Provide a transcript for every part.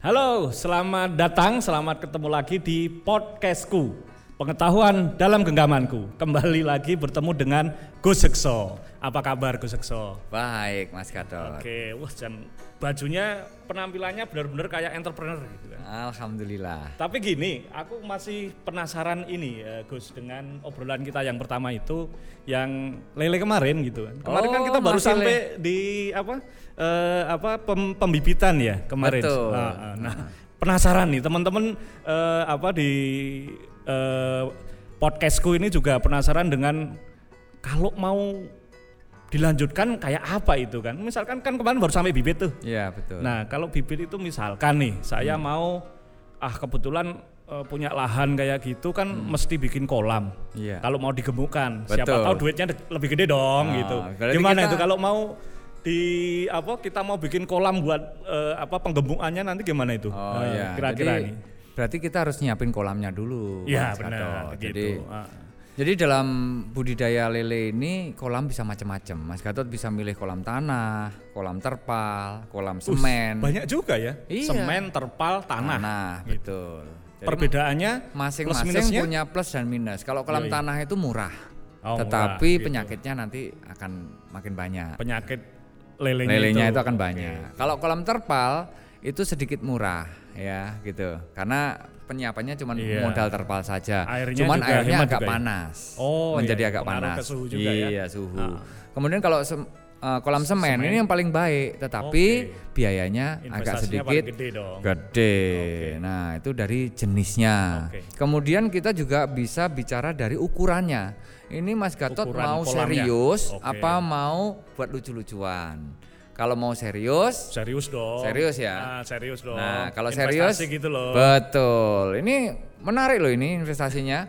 Halo, selamat datang, selamat ketemu lagi di podcastku. Pengetahuan dalam genggamanku. Kembali lagi bertemu dengan Gus Sekso. Apa kabar Gus Sekso? Baik, Mas Gatot. Oke, wah dan bajunya penampilannya benar-benar kayak entrepreneur gitu kan. Alhamdulillah. Tapi gini, aku masih penasaran ini ya Gus dengan obrolan kita yang pertama itu yang lele kemarin gitu kan. Kemarin kan Oh, kita baru masih sampai di apa eh, apa pem- pembibitan ya kemarin. Betul. Nah, nah, penasaran nih teman-teman eh, apa di eh, podcastku ini juga penasaran dengan kalau mau dilanjutkan kayak apa itu kan. Misalkan kan kemarin baru sampai bibit tuh. Iya, betul. Nah, kalau bibit itu misalkan nih, saya Hmm. mau ah kebetulan eh, punya lahan kayak gitu kan mesti bikin kolam. Hmm. Iya. Kalau mau digemukkan, siapa Betul. tahu duitnya lebih gede dong Ah, gitu. Gimana kita- itu kalau mau di apa kita mau bikin kolam buat eh, apa penggemukannya nanti gimana itu? Oh Eh, iya. Kira-kira ini. Berarti kita harus nyiapin kolamnya dulu. Iya, Mas benar gitu. Jadi Ah. jadi dalam budidaya lele ini kolam bisa macam-macam. Mas Gatot bisa milih kolam tanah, kolam terpal, kolam semen. Banyak juga ya. Iya. Semen, terpal, tanah. Tanah, betul. Jadi Perbedaannya masing-masing punya plus dan minus. Kalau kolam Yoi. tanah itu murah. Oh, murah, tetapi gitu. penyakitnya nanti akan makin banyak. penyakit lelenya, lelenya itu, itu. akan banyak. Kalau kolam terpal itu sedikit murah ya gitu. Karena penyiapannya cuma Iya. modal terpal saja. Airnya Cuman juga airnya agak juga ya? panas. Oh, menjadi iya. agak Pengaruh panas. suhu juga ya? iya, suhu. Ah. Kemudian kalau sem- eh, kolam semen, Semen. ini yang paling baik, tetapi Oke. biayanya agak sedikit gede dong. gede. Nah, itu dari jenisnya. Oke. Kemudian kita juga bisa bicara dari ukurannya. Ini Mas Gatot Ukuran mau kolamnya. serius Oke. apa mau buat lucu-lucuan? Kalau mau serius, Serius dong. Serius ya? Ah, serius dong. Nah, kalau Investasi serius, gitu loh. betul. Ini menarik loh ini investasinya.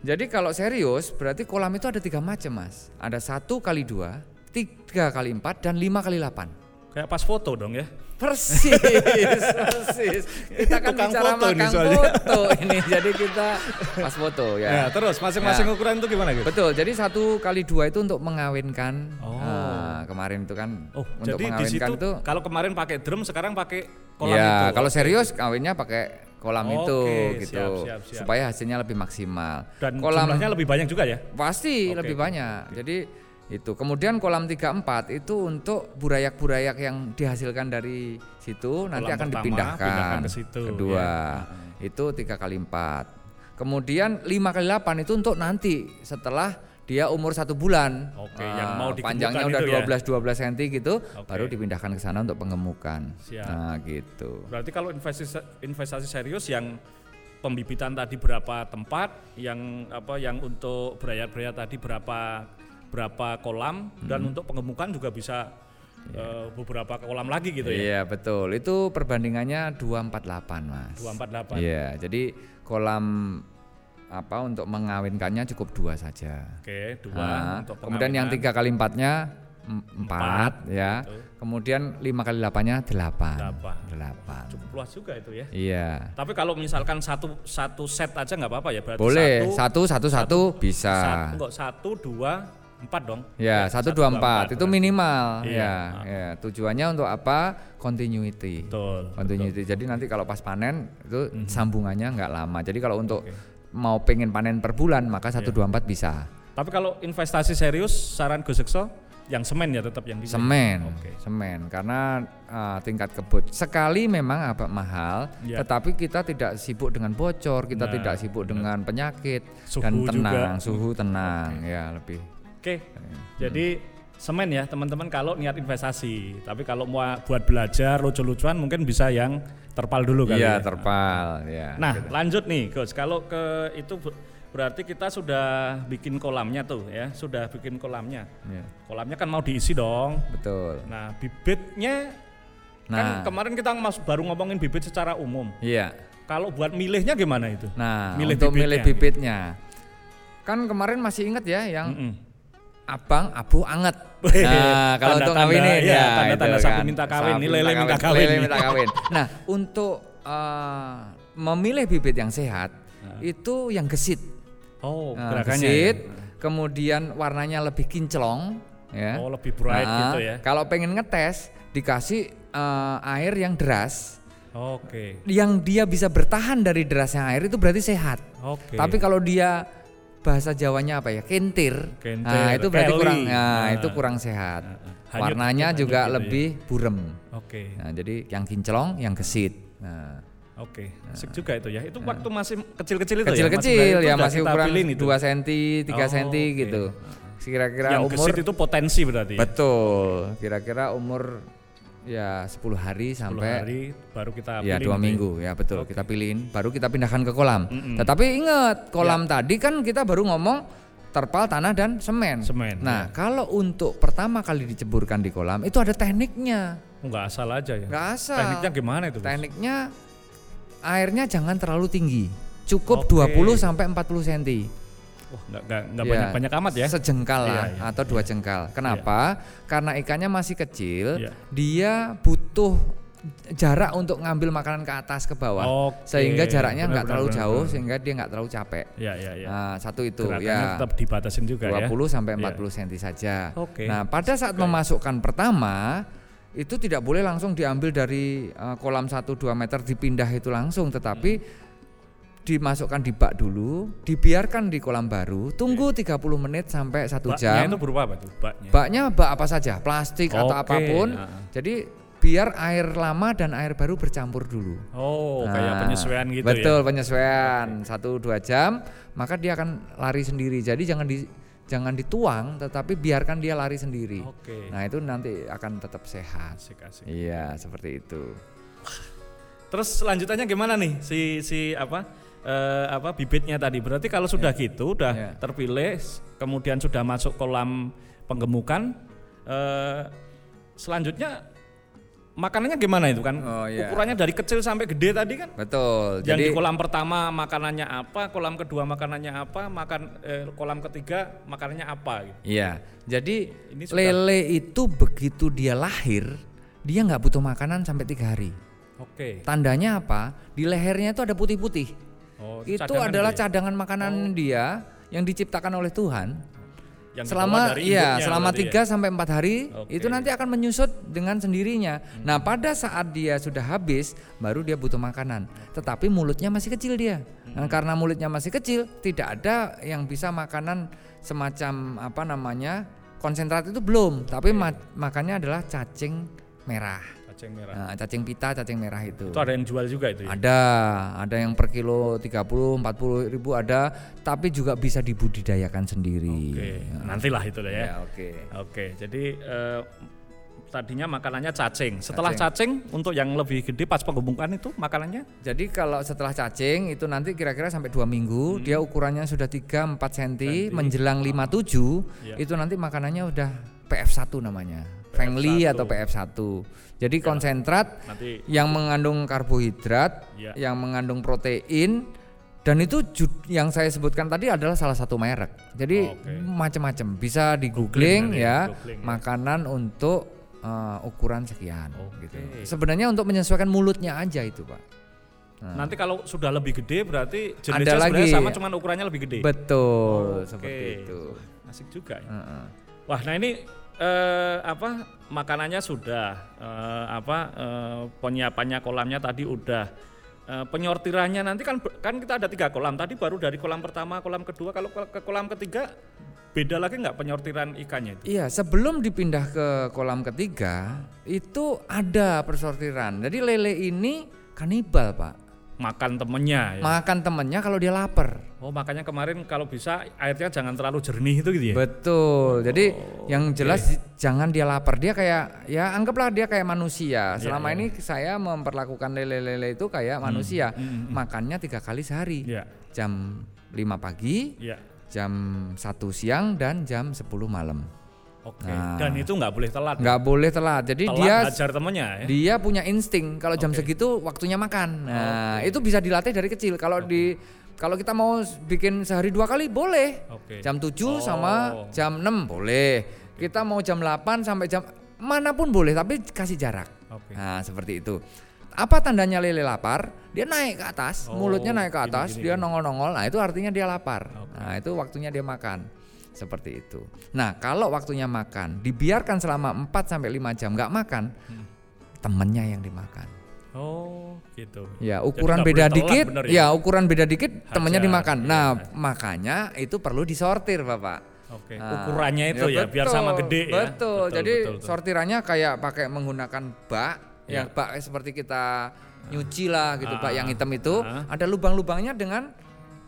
Jadi kalau serius, berarti kolam itu ada tiga macam mas. Ada satu kali dua, tiga kali empat, dan lima kali delapan. Kayak pas foto dong ya. Persis, persis. Kita kan Tukang bicara foto ini makan soalnya. foto ini. Jadi kita pas foto ya. Ya, terus masing-masing Ya. ukuran itu gimana gitu? Betul. Jadi satu kali dua itu untuk mengawinkan. Oh. Nah, kemarin itu kan Oh, untuk jadi di mengawinkan situ itu. kalau kemarin pakai drum sekarang pakai kolam ya, itu. kalau Oke. serius kawinnya pakai kolam Oke, itu gitu. siap, siap. Supaya hasilnya lebih maksimal. dan kolam jumlahnya lebih banyak juga ya. pasti Oke, lebih oke, banyak. Jadi itu. Kemudian kolam 34 itu untuk burayak-burayak yang dihasilkan dari situ nanti Kolam akan pertama, dipindahkan. pindahkan ke situ, Kedua, ya. itu tiga kali empat. Kemudian lima kali delapan itu untuk nanti setelah dia umur satu bulan. Oke, yang mau digemukkan panjangnya udah ya? 12 12 cm gitu, Oke. baru dipindahkan ke sana untuk pengemukan. Siap. Nah, gitu. Berarti kalau investasi investasi serius yang pembibitan tadi berapa tempat, yang apa yang untuk berayat-berayat tadi berapa berapa kolam dan Hmm. untuk pengemukan juga bisa eh, beberapa kolam lagi gitu ya. Iya, betul. Itu perbandingannya 248, Mas. 248. Iya, jadi kolam apa untuk mengawinkannya cukup dua saja. Oke, dua Nah, untuk kemudian yang tiga kali empatnya em- empat, ya. betul. Kemudian lima kali delapannya delapan. Delapan. Delapan. cukup luas juga itu ya. Iya. Tapi kalau misalkan satu satu set aja nggak apa-apa ya berarti Boleh satu, satu satu satu bisa. satu enggak satu dua empat dong. Ya, satu dua empat itu berarti. minimal. Iya. Ya, ya. Tujuannya untuk apa? Continuity. Betul. Continuity. Jadi nanti kalau pas panen itu Mhm. sambungannya nggak lama. Jadi kalau untuk mau pengen panen per bulan maka Iya. satu dua empat bisa. Tapi kalau investasi serius saran Gus Sekso yang semen ya tetap yang di Semen, Oke. semen karena uh, tingkat kebut sekali memang agak mahal, Ya. tetapi kita tidak sibuk dengan bocor, kita Nah, tidak sibuk dengan penyakit Suhu dan tenang, juga. suhu tenang, ya lebih. Oke. Jadi semen ya teman-teman kalau niat investasi. Tapi kalau mau buat belajar lucu-lucuan mungkin bisa yang terpal dulu kali Iya ya. terpal, ya. Nah, lanjut nih, Gus. Kalau ke itu ber- berarti kita sudah bikin kolamnya tuh ya, sudah bikin kolamnya. Ya, Kolamnya kan mau diisi dong. betul. Nah, bibitnya kan Nah, kemarin kita mas baru ngomongin bibit secara umum. iya. Kalau buat milihnya gimana itu? Nah, Milih untuk milih bibitnya. bibitnya, kan kemarin masih ingat ya yang Mm-mm. Abang abu anget. Nah, kalau untuk tanda-tanda, kawinin iya, ya, tanda-tanda itu sapi kan. minta kawin, Sapi ini lele minta kawin lele minta kawin. Nah, untuk eh, memilih bibit yang sehat itu yang gesit. Oh, Nah, gerakannya. gesit, ya. kemudian warnanya lebih kinclong. ya. Oh, lebih bright Nah, gitu ya. Kalau pengen ngetes dikasih eh, air yang deras, Oke. yang dia bisa bertahan dari derasnya air itu berarti sehat. Oke. Tapi kalau dia bahasa Jawanya apa ya? Kentir. Kentir, Nah, itu berarti Kelly. kurang nah, Nah. itu kurang sehat. Nah, nah. Hanyut- Warnanya hanyut juga gitu ya. lebih burem. Oke. Nah, jadi yang kinclong, yang gesit. Nah, Oke. Asik juga itu ya. Itu waktu masih kecil-kecil itu kecil-kecil ya. Ibrahim? ya masih ukuran itu. 2 cm, 3 Oh, cm gitu. Kira-kira Yang umur gesit itu potensi berarti. ya? betul. Kira-kira umur ya 10 hari 10 sampai hari baru kita ya pilih dua minggu ya betul Oke. kita pilihin baru kita pindahkan ke kolam Mm-mm. tetapi ingat Ya. kolam tadi kan kita baru ngomong terpal tanah dan semen Semen, nah ya. kalau untuk pertama kali diceburkan di kolam itu ada tekniknya Enggak asal aja ya. nggak asal Tekniknya gimana itu? Bos? tekniknya airnya jangan terlalu tinggi cukup Oke. 20 sampai 40 cm Wah, enggak enggak enggak Ya, banyak-banyak amat ya. Sejengkal Iya, lah iya. atau dua jengkal. Kenapa? Karena ikannya masih kecil, Iya. dia butuh jarak untuk ngambil makanan ke atas ke bawah. Oke, Sehingga jaraknya nggak terlalu benar, jauh benar. sehingga dia nggak terlalu capek. Iya, iya, iya. Nah, satu itu Gerakannya ya. tetap dibatasin juga 20 ya. sampai Iya. 40 cm saja. Oke. Nah, pada saat memasukkan pertama itu tidak boleh langsung diambil dari eh, kolam 1 2 meter dipindah itu langsung tetapi dimasukkan di bak dulu, dibiarkan di kolam baru, tunggu 30 menit sampai satu Baknya jam. itu berupa apa tuh? Baknya. Baknya bak apa saja, plastik atau Oke, apa pun. nah. Jadi biar air lama dan air baru bercampur dulu. Oh, kayak Nah, penyesuaian gitu betul, ya. penyesuaian satu dua jam, maka dia akan lari sendiri. Jadi jangan di jangan dituang, tetapi biarkan dia lari sendiri. Oke. Nah itu nanti akan tetap sehat. Asik, asik. Iya seperti itu. Terus lanjutannya gimana nih si si apa? Eh, apa bibitnya tadi. Berarti kalau sudah gitu, udah Ya. terpilih, kemudian sudah masuk kolam penggemukan eh selanjutnya makanannya gimana itu kan? Oh, iya. Ukurannya dari kecil sampai gede tadi kan? Betul. Yang Jadi di kolam pertama makanannya apa, kolam kedua makanannya apa, makan eh, kolam ketiga makanannya apa gitu. iya. Jadi Ini sudah- lele itu begitu dia lahir, dia nggak butuh makanan sampai tiga hari. Oke. Tandanya apa? Di lehernya itu ada putih-putih. Oh, itu cadangan adalah ya? cadangan makanan dia yang diciptakan oleh Tuhan. Yang selama dari iya selama berarti ya? 3 sampai empat hari Oke. itu nanti akan menyusut dengan sendirinya. Nah pada saat dia sudah habis baru dia butuh makanan. Tetapi mulutnya masih kecil dia. Nah, karena mulutnya masih kecil tidak ada yang bisa makanan semacam apa namanya konsentrat itu belum. Tapi ma- makannya adalah cacing merah. Cacing merah. Nah, cacing pita, cacing merah itu. Itu ada yang jual juga itu ya? Ada, ada yang per kilo 30, 40 ribu ada, tapi juga bisa dibudidayakan sendiri. Oke, nantilah itu deh ya. Ya, oke. Oke, jadi eh, tadinya makanannya cacing. Setelah cacing. untuk yang lebih gede pas penggemukan itu makanannya Jadi kalau setelah cacing itu nanti kira-kira sampai dua minggu, dia ukurannya sudah 3 4 cm, menjelang 57, Iya. itu nanti makanannya udah PF1 namanya. Fengli atau PF1. Jadi konsentrat nanti yang mengandung karbohidrat, Iya. yang mengandung protein dan itu yang saya sebutkan tadi adalah salah satu merek. Jadi Oke. macam-macam bisa di googling ya, googling ya. makanan untuk uh, ukuran sekian Oke. gitu. Sebenarnya untuk menyesuaikan mulutnya aja itu, Pak. nanti kalau sudah lebih gede berarti Nah. Ada jenisnya sebenarnya lagi. sama cuman ukurannya lebih gede. Betul, Oke. seperti itu. Asik juga ya. Heeh. Wah, nah ini eh, apa makanannya sudah. Eh, apa eh, penyiapannya kolamnya tadi udah. Eh, penyortirannya nanti kan kan kita ada tiga kolam. Tadi baru dari kolam pertama kolam kedua. Kalau ke, kolam ketiga beda lagi nggak penyortiran ikannya itu? Iya, sebelum dipindah ke kolam ketiga itu ada persortiran. Jadi lele ini kanibal, Pak. Makan temennya ya. Makan temennya kalau dia lapar. oh makanya kemarin kalau bisa airnya jangan terlalu jernih itu gitu ya Betul. Jadi Oh, yang jelas j- jangan dia lapar. Dia kayak ya anggaplah dia kayak manusia. Selama iya. ini saya memperlakukan lele-lele itu kayak manusia. Makannya tiga kali sehari. Iya, Jam 5 pagi, iya. jam 1 siang dan jam 10 malam. Oke. Nah. Dan itu nggak boleh telat. Nggak boleh telat. Jadi telat dia hajar temennya ya. dia punya insting kalau jam Oke. segitu waktunya makan. Nah, itu bisa dilatih dari kecil. Kalau di kalau kita mau bikin sehari dua kali boleh. Oke. Jam 7 Oh. sama jam 6 boleh. Kita mau jam 8 sampai jam mana pun boleh tapi kasih jarak. Oke. Nah, seperti itu. Apa tandanya lele lapar? Dia naik ke atas, Oh, mulutnya naik ke atas, gini, dia gini. nongol-nongol. Nah, itu artinya dia lapar. Oke. Nah, itu waktunya dia makan. Seperti itu. Nah, kalau waktunya makan dibiarkan selama 4 sampai 5 jam nggak makan, Hmm. temennya yang dimakan. Oh, gitu. Ya, ukuran beda dikit, ya? ya? ukuran beda dikit temennya Hajar, dimakan. iya, Nah, makanya itu perlu disortir, Bapak. Oke. Nah, Ukurannya itu ya, biar sama betul, gede ya. Betul. Jadi betul, betul. sortirannya kayak pakai menggunakan bak, Ya. yang bak seperti kita nyuci lah gitu, bak Ah, yang hitam itu ah. ada lubang-lubangnya dengan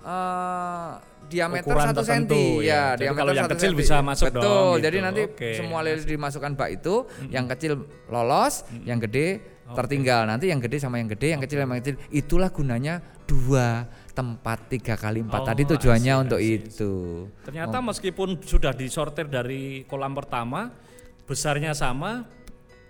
eh, diameter satu senti ya. Jadi diameter kalau yang kecil senti. bisa masuk Betul. dong, Jadi gitu. nanti Oke. semua lele dimasukkan bak itu, yang kecil lolos, yang gede tertinggal. Nanti yang gede sama yang gede, yang kecil sama yang kecil. Itulah gunanya dua tempat tiga kali empat. Oh, Tadi tujuannya I untuk see. itu. Ternyata meskipun sudah disortir dari kolam pertama, besarnya sama,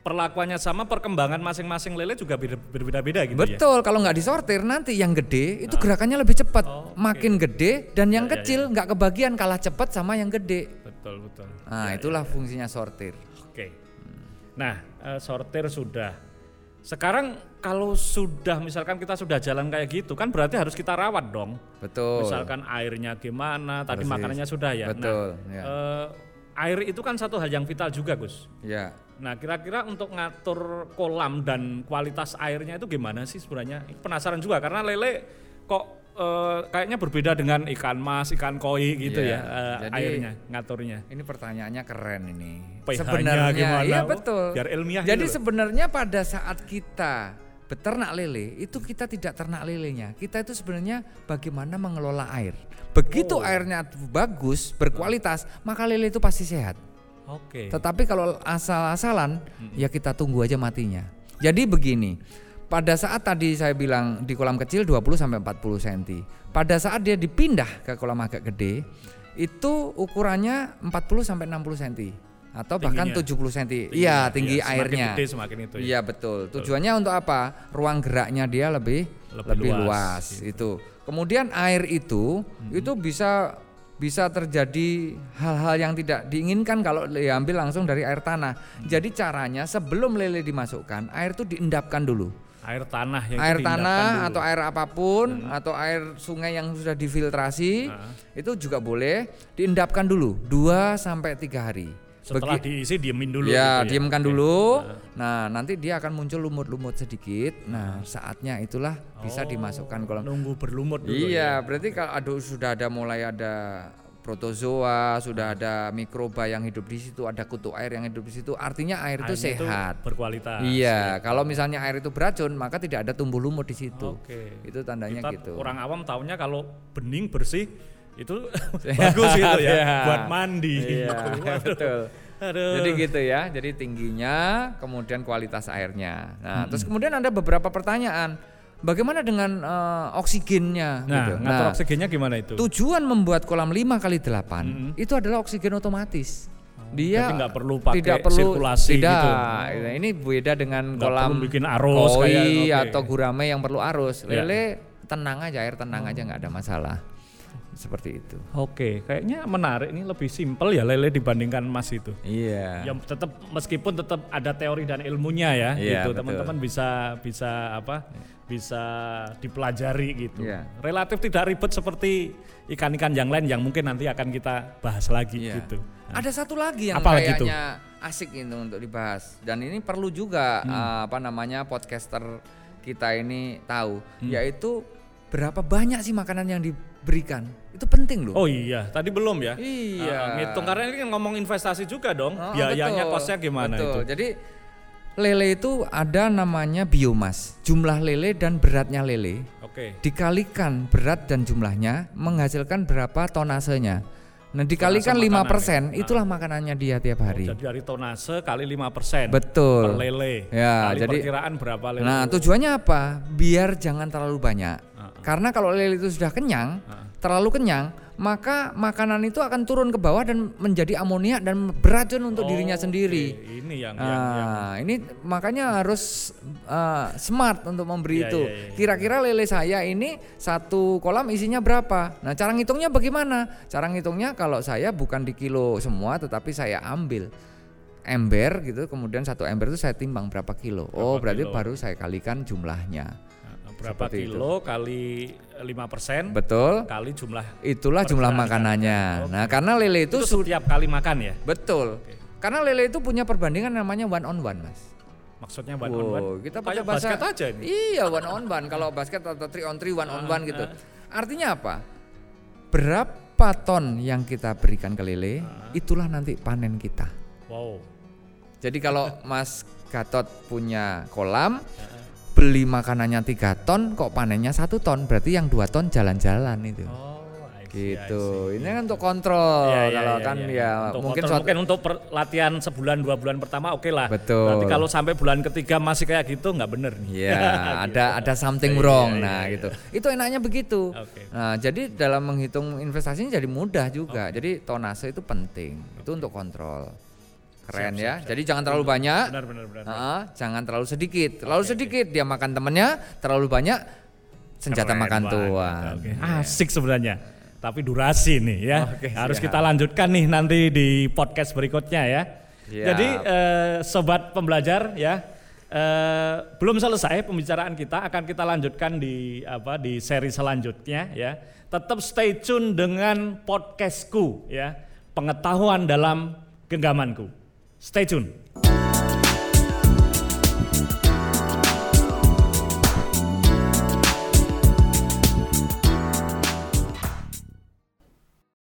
perlakuannya sama, perkembangan masing-masing lele juga beda- berbeda-beda gitu ya. Betul, kalau nggak disortir nanti yang gede itu gerakannya lebih cepat. Oh, oke. Makin gede dan yang Ya, ya, kecil nggak kebagian kalah cepat sama yang gede. Betul, betul. Nah, itulah fungsinya sortir. Oke. Nah, eh, sortir sudah. Sekarang kalau sudah misalkan kita sudah jalan kayak gitu kan berarti harus kita rawat dong. Betul. Misalkan airnya gimana, tadi Persis. makanannya sudah ya. Betul, Nah, ya. eh, air itu kan satu hal yang vital juga, Gus. Ya. Nah, kira-kira untuk ngatur kolam dan kualitas airnya itu gimana sih sebenarnya? Penasaran juga karena lele kok eh, kayaknya berbeda dengan ikan mas, ikan koi gitu Iya, ya eh, jadi- airnya, ngaturnya. Ini pertanyaannya keren ini. pH-nya gimana? iya Oh, betul. biar ilmiah Jadi gitu loh. sebenarnya pada saat kita beternak lele itu kita tidak ternak lelenya. Kita itu sebenarnya bagaimana mengelola air. Begitu Oh. airnya bagus, berkualitas, maka lele itu pasti sehat. Oke. Tetapi kalau asal-asalan ya kita tunggu aja matinya. Jadi begini, pada saat tadi saya bilang di kolam kecil 20 sampai 40 cm. Pada saat dia dipindah ke kolam agak gede, itu ukurannya 40 sampai 60 cm atau bahkan Tingginya. 70 cm. Iya, tinggi semakin airnya. gede semakin itu ya. Iya betul. Tujuannya untuk apa? Ruang geraknya dia lebih Lebih lebih, luas, luas, itu. Kemudian air itu itu bisa bisa terjadi hal-hal yang tidak diinginkan kalau diambil langsung dari air tanah. Jadi caranya sebelum lele dimasukkan, air itu diendapkan dulu. Air tanah yang air tanah dulu. atau air apa pun atau air sungai yang sudah difiltrasi Nah. itu juga boleh diendapkan dulu 2 sampai 3 hari. Setelah Begi- diisi diemin dulu ya, gitu diamkan Oke. dulu. Nah, nanti dia akan muncul lumut-lumut sedikit. Nah, saatnya itulah bisa Oh, dimasukkan kolam. nunggu berlumut dulu Iya, ya. berarti kalau aduh sudah ada mulai ada protozoa, sudah ada mikroba yang hidup di situ, ada kutu air yang hidup di situ. Artinya air itu Airnya itu sehat. berkualitas. Iya, kalau misalnya air itu beracun, maka tidak ada tumbuh lumut di situ. Oke. Itu tandanya Kita gitu. orang awam taunya kalau bening bersih itu bagus itu ya Iya. buat mandi. Iya, Waduh. betul. Aduh. Jadi gitu ya. Jadi tingginya, kemudian kualitas airnya. Nah, Hmm. terus kemudian ada beberapa pertanyaan. Bagaimana dengan eh, oksigennya Nah, gitu. ngatur Nah, oksigennya gimana itu? tujuan membuat kolam 5 kali 8 Mm-mm. itu adalah oksigen otomatis. jadi Dia nggak perlu pakai tidak perlu sirkulasi tidak. gitu. Ini beda dengan Nggak kolam bikin arus koi kayak- oke. atau gurame yang perlu arus. Ya. Lele tenang aja, air tenang aja nggak ada masalah. Seperti itu. Oke, kayaknya menarik ini lebih simpel ya lele dibandingkan emas itu. Iya. Ya tetap meskipun tetap ada teori dan ilmunya ya Iya, gitu. Teman-teman bisa bisa apa? Bisa dipelajari gitu. Iya. Relatif tidak ribet seperti ikan-ikan yang lain yang mungkin nanti akan kita bahas lagi Iya. gitu. Ada satu lagi yang Apa lagi tuh? kayaknya asik itu untuk dibahas dan ini perlu juga Hmm. eh, apa namanya podcaster kita ini tahu Hmm. yaitu berapa banyak sih makanan yang diberikan itu penting loh. Oh iya, tadi belum ya? Iya. Ah, ngitung karena ini kan ngomong investasi juga dong. Oh, Biayanya, betul, kosnya gimana betul. itu? Jadi lele itu ada namanya biomas, jumlah lele dan beratnya lele Oke. dikalikan berat dan jumlahnya menghasilkan berapa tonasenya. Nah, dikalikan makanan 5% ya? itulah makanannya dia tiap hari. Oh, jadi dari tonase kali 5% Betul. per lele. Ya, kali jadi- perkiraan berapa lele? Nah, tujuannya apa? Biar jangan terlalu banyak. Ah, Karena kalau lele itu sudah kenyang, ah. terlalu kenyang, maka makanan itu akan turun ke bawah dan menjadi amonia dan beracun untuk Oh, dirinya sendiri. oke. Ini yang, yang, yang Nah, ini makanya harus uh, smart untuk memberi Iya, itu. iya, iya. Kira-kira lele saya ini satu kolam isinya berapa? Nah, cara ngitungnya bagaimana? Cara ngitungnya kalau saya bukan di kilo semua, tetapi saya ambil ember gitu, kemudian satu ember itu saya timbang berapa kilo. oh, Berapa berarti kilo? baru saya kalikan jumlahnya. Ah, Berapa Seperti itu. kilo kali 5% Betul. kali jumlah Itulah jumlah makanannya. Nah, karena lele itu, itu setiap kali makan ya. betul. Karena lele itu punya perbandingan namanya one on one, Mas. Maksudnya one on Wow, one. kita Kayak pakai bahasa basket aja ini. Iya, one on one. Kalau basket atau three on three, one on one gitu. Artinya apa? Berapa ton yang kita berikan ke lele, itulah nanti panen kita. Wow. Jadi kalau Mas Gatot punya kolam, beli makanannya tiga ton, kok panennya satu ton, berarti yang dua ton jalan-jalan itu. Oh, gitu. Ini kan untuk kontrol. Iya, iya, kalau iya, kan iya. ya Untuk mungkin kontrol, suatu mungkin untuk per- latihan sebulan dua bulan pertama oke lah. Betul. Berarti kalau sampai bulan ketiga masih kayak gitu nggak bener nih. Iya, ada ada something Iya, wrong. iya, nah, iya. gitu. Itu enaknya begitu. Oke. Nah, jadi dalam menghitung investasinya jadi mudah juga. Jadi tonase itu penting. Itu untuk kontrol. Keren ya. Jadi jangan terlalu banyak. Benar benar benar. Heeh, jangan terlalu sedikit. Terlalu sedikit dia makan temennya, terlalu banyak senjata Keren makan banget. tuan. Oke. Asik sebenarnya. Tapi durasi nih ya. Oke, Harus siap. kita lanjutkan nih nanti di podcast berikutnya ya. Siap. Jadi eh, sobat pembelajar ya. eh, belum selesai pembicaraan kita akan kita lanjutkan di apa di seri selanjutnya ya. Tetap stay tune dengan podcastku ya. Pengetahuan dalam genggamanku. Stay tune.